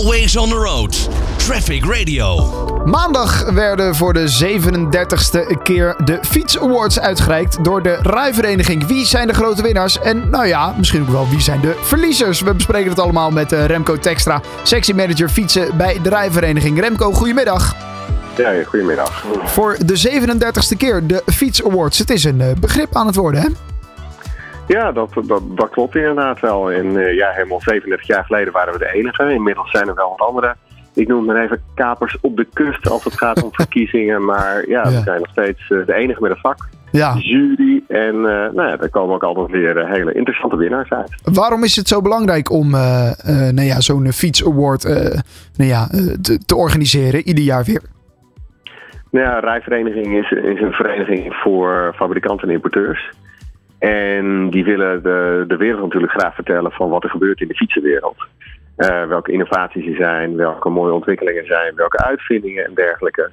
Always on the road. Traffic Radio. Maandag werden voor de 37ste keer de Fiets Awards uitgereikt door de rijvereniging. Wie zijn de grote winnaars? En nou ja, misschien ook wel wie zijn de verliezers? We bespreken het allemaal met eh, Remco Textra, sectiemanager fietsen bij de rijvereniging. Remco, goedemiddag. Ja, goedemiddag. Voor de 37ste keer de Fiets Awards. Het is een eh, begrip aan het worden, hè? Ja, dat, dat, dat klopt inderdaad wel. En uh, ja, helemaal 37 jaar geleden waren we de enige. Inmiddels zijn er wel wat andere. Ik noem het even kapers op de kust als het gaat om verkiezingen. Maar ja, ja, we zijn nog steeds uh, de enige met een vak. Ja. Jury. En uh, nou ja, er komen ook altijd weer hele interessante winnaars uit. Waarom is het zo belangrijk om nou ja, zo'n Fiets Award nou ja, te, te organiseren, ieder jaar weer? Nou ja, Rijvereniging is, is een vereniging voor fabrikanten en importeurs. En die willen de, de wereld natuurlijk graag vertellen van wat er gebeurt in de fietsenwereld. Uh, welke innovaties er zijn, welke mooie ontwikkelingen zijn, welke uitvindingen en dergelijke.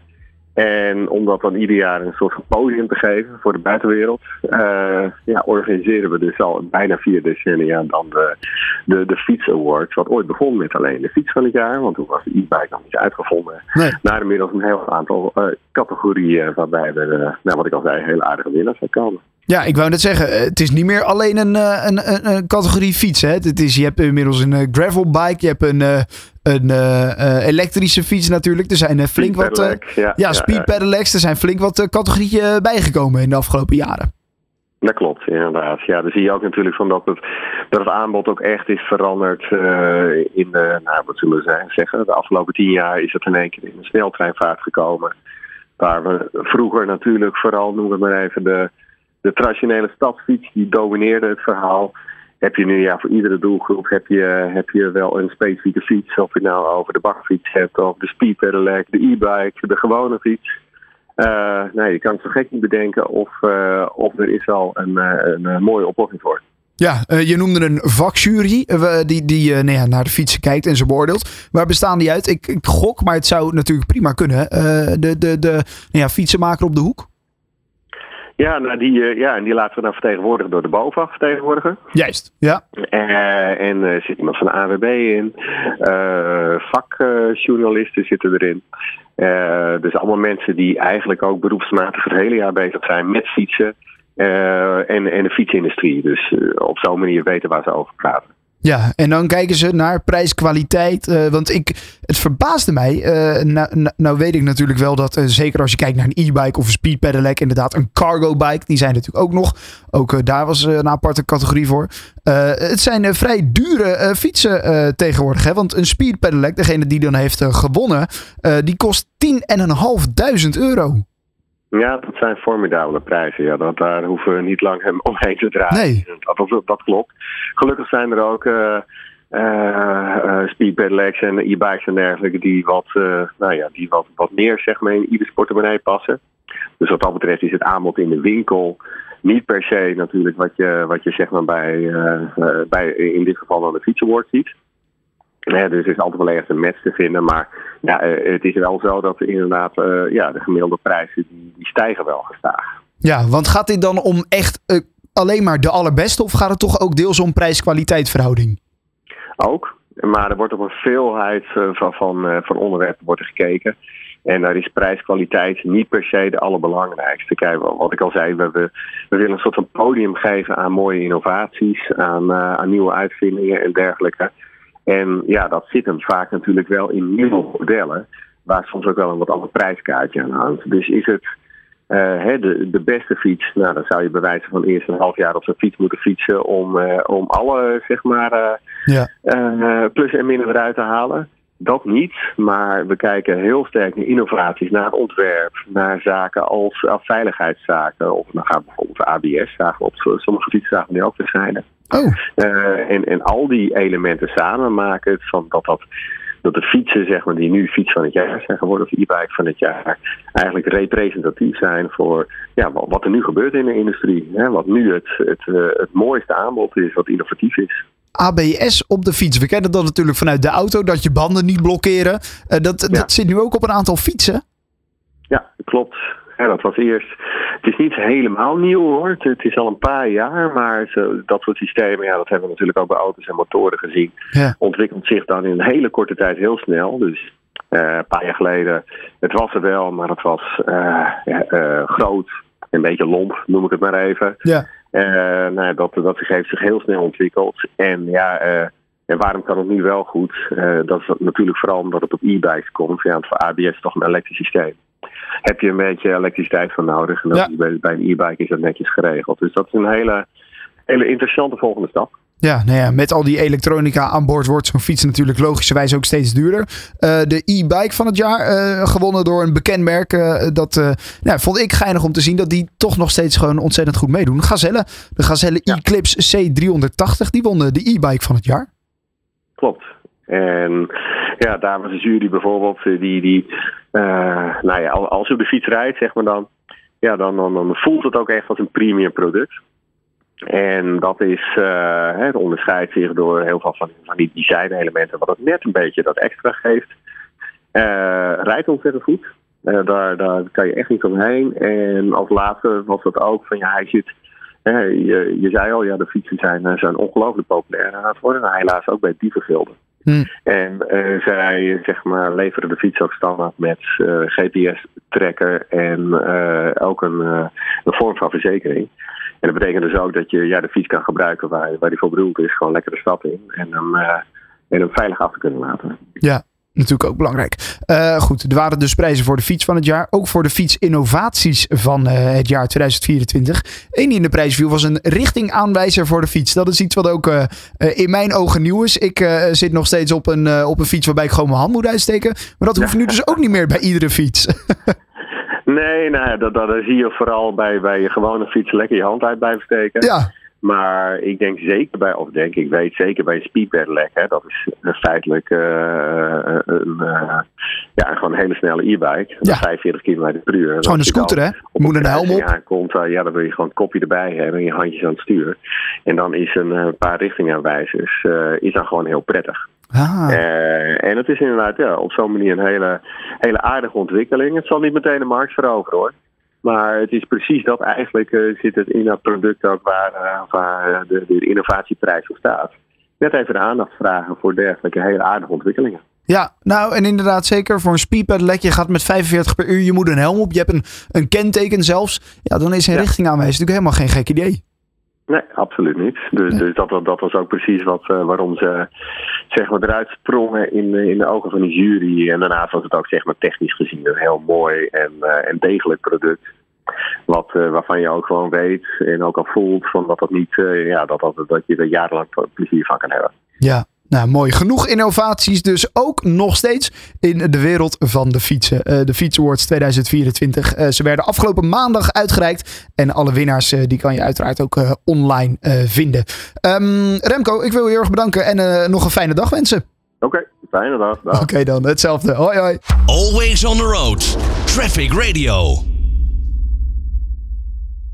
En om dat dan ieder jaar een soort van podium te geven voor de buitenwereld, uh, ja, organiseren we dus al bijna vier decennia dan de, de, de Fiets Awards. Wat ooit begon met alleen de fiets van het jaar, want toen was de e-bike nog niet uitgevonden. Nee. Naar inmiddels een heel aantal uh, categorieën waarbij er, nou, wat ik al zei, hele aardige winnaars zijn komen. Ja, ik wou net zeggen, het is niet meer alleen een, een, een, een categorie fiets. Hè? Het is, je hebt inmiddels een gravelbike, je hebt een, een uh, elektrische fiets natuurlijk. Er zijn flink wat. Uh, ja, ja, speed pedelecs. Er zijn flink wat categorieën bijgekomen in de afgelopen jaren. Dat klopt, inderdaad. Ja, dan zie je ook natuurlijk van dat het, dat het aanbod ook echt is veranderd in de, nou, wat zullen we zeggen, de afgelopen tien jaar is het in één keer in een sneltreinvaart gekomen. Waar we vroeger natuurlijk vooral, noemen we maar even, de, de traditionele stadsfiets, die domineerde het verhaal heb je nu ja, voor iedere doelgroep heb je, heb je wel een specifieke fiets. Of je nou over de bakfiets hebt, of de speed pedelec, de e-bike, de gewone fiets. Uh, nee, je kan het zo gek niet bedenken of, uh, of er is al een, een, een mooie oplossing voor. Ja, je noemde een vakjury die, die nou naar de fietsen kijkt en ze beoordeelt. Waar bestaan die uit? Ik, ik gok, maar het zou natuurlijk prima kunnen. de de, de nou ja, fietsenmaker op de hoek? Ja, nou die, uh, ja, en die laten we dan vertegenwoordigen door de BOVAG vertegenwoordiger. Juist, ja. Uh, en er zit iemand van de AWB in. Vakjournalisten zitten erin. dus allemaal mensen die eigenlijk ook beroepsmatig het hele jaar bezig zijn met fietsen. en, en de fietsindustrie. Dus op zo'n manier weten waar ze over praten. Ja, en dan kijken ze naar prijs-kwaliteit. Uh, want ik, het verbaasde mij. Uh, nou, weet ik natuurlijk wel dat, uh, zeker als je kijkt naar een e-bike of een speed pedelec, inderdaad een cargo bike, die zijn natuurlijk ook nog. Ook daar was een aparte categorie voor. het zijn vrij dure fietsen tegenwoordig. Hè? Want een speed pedelec, degene die dan heeft gewonnen, die kost 10.500 euro. Ja, dat zijn formidabele prijzen. Ja, dat, daar hoeven we niet lang omheen te draaien. Nee. Dat, dat, dat klopt. Gelukkig zijn er ook uh, uh, en e-bikes en dergelijke die wat, nou ja, die wat, wat meer zeg maar, in ieders portemonnee passen. Dus wat dat betreft is het aanbod in de winkel niet per se natuurlijk wat je, wat je zeg maar bij, bij in dit geval dan de fietsenwoord ziet. Ja, dus er is altijd wel ergens een match te vinden. Maar ja, het is wel zo dat inderdaad uh, ja, de gemiddelde prijzen die, die stijgen wel gestaag. Ja, want gaat dit dan om echt uh, alleen maar de allerbeste? Of gaat het toch ook deels om prijs-kwaliteit verhouding? Ook. Maar er wordt op een veelheid van, van, van onderwerpen wordt er gekeken. En daar is prijs-kwaliteit niet per se de allerbelangrijkste. Kijk, wat ik al zei, we, we, we willen een soort van podium geven aan mooie innovaties, aan, aan nieuwe uitvindingen en dergelijke. En ja, dat zit hem vaak natuurlijk wel in nieuwe modellen, waar soms ook wel een wat ander prijskaartje aan hangt. Dus is het uh, de, de beste fiets, nou dan zou je bij wijze van eerst een half jaar op zo'n fiets moeten fietsen om, uh, om alle zeg maar uh, ja. plus en min eruit te halen. Dat niet, maar we kijken heel sterk naar innovaties, naar ontwerp, naar zaken als, als veiligheidszaken. Of dan gaan we bijvoorbeeld ABS, zagen we op sommige fietsen zagen we nu ook verschijnen. Oh. Uh, en, en al die elementen samen maken het van dat, dat, dat de fietsen, zeg maar, die nu fiets van het jaar zijn geworden, of e-bike van het jaar, eigenlijk representatief zijn voor ja, wat er nu gebeurt in de industrie. Hè, wat nu het, het, uh, het mooiste aanbod is, wat innovatief is. ABS op de fiets. We kennen dat natuurlijk vanuit de auto, dat je banden niet blokkeren. Uh, dat, Ja. dat zit nu ook op een aantal fietsen. Ja, klopt. Ja, dat was eerst. Het is niet helemaal nieuw hoor. Het, is al een paar jaar, maar zo, dat soort systemen, ja, dat hebben we natuurlijk ook bij auto's en motoren gezien. Ja. Ontwikkelt zich dan in een hele korte tijd heel snel. Dus eh, een paar jaar geleden, het was er wel, maar het was eh, ja, eh, groot, een beetje lomp, noem ik het maar even. Ja. Eh, nou, dat, dat heeft zich heel snel ontwikkeld. En ja, eh, en waarom kan het nu wel goed? Eh, dat is natuurlijk vooral omdat het op e-bikes komt. Ja, want voor ABS is toch een elektrisch systeem. Heb je een beetje elektriciteit voor nodig. En Ja. bij een e-bike is dat netjes geregeld. Dus dat is een hele, hele interessante volgende stap. Ja, nou ja, met al die elektronica aan boord wordt zo'n fiets natuurlijk logischerwijs ook steeds duurder. Eh, de e-bike van het jaar, eh, gewonnen door een bekend merk. eh, dat nou, vond ik geinig om te zien dat die toch nog steeds gewoon ontzettend goed meedoen. Gazelle, de Gazelle Ja. Eclipse C380, die won de e-bike van het jaar. Klopt. En ja, daar was de jury bijvoorbeeld, die, die nou ja, al- als je op de fiets rijdt, zeg maar dan, ja, dan, dan, dan voelt het ook echt als een premium product. En dat is, eh, het onderscheidt zich door heel veel van, van die design elementen, wat het net een beetje dat extra geeft. Eh, rijdt ontzettend goed. Eh, daar, daar kan je echt niet omheen. En als laatste was dat ook van ja, hij zit. je, je zei al, ja, de fietsen zijn, zijn ongelooflijk populair aan het worden. Helaas ook bij dievengilden. Hm. En eh, zij zeg maar, leveren de fiets ook standaard met eh, GPS-tracker en eh, ook een, een vorm van verzekering. En dat betekent dus ook dat je ja, de fiets kan gebruiken waar, waar die voor bedoeld is. Gewoon lekker de stad in en hem, en hem veilig af te kunnen laten. Ja, natuurlijk ook belangrijk. Eh, goed, er waren dus prijzen voor de fiets van het jaar. Ook voor de fietsinnovaties van eh, het jaar 2024. Eén die in de prijs viel was een richtingaanwijzer voor de fiets. Dat is iets wat ook eh, in mijn ogen nieuw is. Ik zit nog steeds op een, op een fiets waarbij ik gewoon mijn hand moet uitsteken. Maar dat hoeft nu dus ook niet meer bij iedere fiets. Nee, nou ja, dat, dat, dat zie je vooral bij, bij je gewone fiets lekker je hand uit blijven steken. ja, Maar ik denk zeker bij, of denk ik weet zeker bij een speed pedelec, hè, dat is eh, feitelijk eh, eh, een, ja, gewoon een hele snelle e-bike. Ja. 45 km per uur. gewoon een scooter hè. Moet een helm op. Ja, komt, eh, ja, dan wil je gewoon het kopje erbij hebben en je handjes aan het stuur. En dan is een paar richtingaanwijzers is dan gewoon heel prettig. Ah, en het is inderdaad ja, op zo'n manier een hele, hele aardige ontwikkeling. Het zal niet meteen de markt veroveren hoor. Maar het is precies dat eigenlijk eh, zit het in dat product ook waar, eh, waar de, de innovatieprijs op staat. Net even de aandacht vragen voor dergelijke hele aardige ontwikkelingen. Ja, nou en inderdaad zeker voor een speedpedelec. Je gaat met 45 per uur, je moet een helm op. Je hebt een, een kenteken zelfs. Ja, dan is een Ja. richtingaanwijzer natuurlijk helemaal geen gek idee. Nee, absoluut niet. Dus, Nee. dus dat, dat was ook precies wat, eh, waarom ze zeg maar, eruit sprongen in, eh, in de ogen van de jury. En daarnaast was het ook zeg maar, technisch gezien een heel mooi en, eh, en degelijk product. Wat, waarvan je ook gewoon weet en ook al voelt van dat, dat, niet, ja, dat, dat, dat je er jarenlang plezier van kan hebben. Ja, nou mooi. Genoeg innovaties dus ook nog steeds in de wereld van de fietsen. Eh, de Fiets Awards 2024. Eh, ze werden afgelopen maandag uitgereikt. En alle winnaars eh, die kan je uiteraard ook eh, online eh, vinden. Ehm, Remco, ik wil je heel erg bedanken en eh, nog een fijne dag wensen. Oké, fijne dag. dag. Oké dan, hetzelfde. Hoi hoi. Always on the road. Traffic Radio.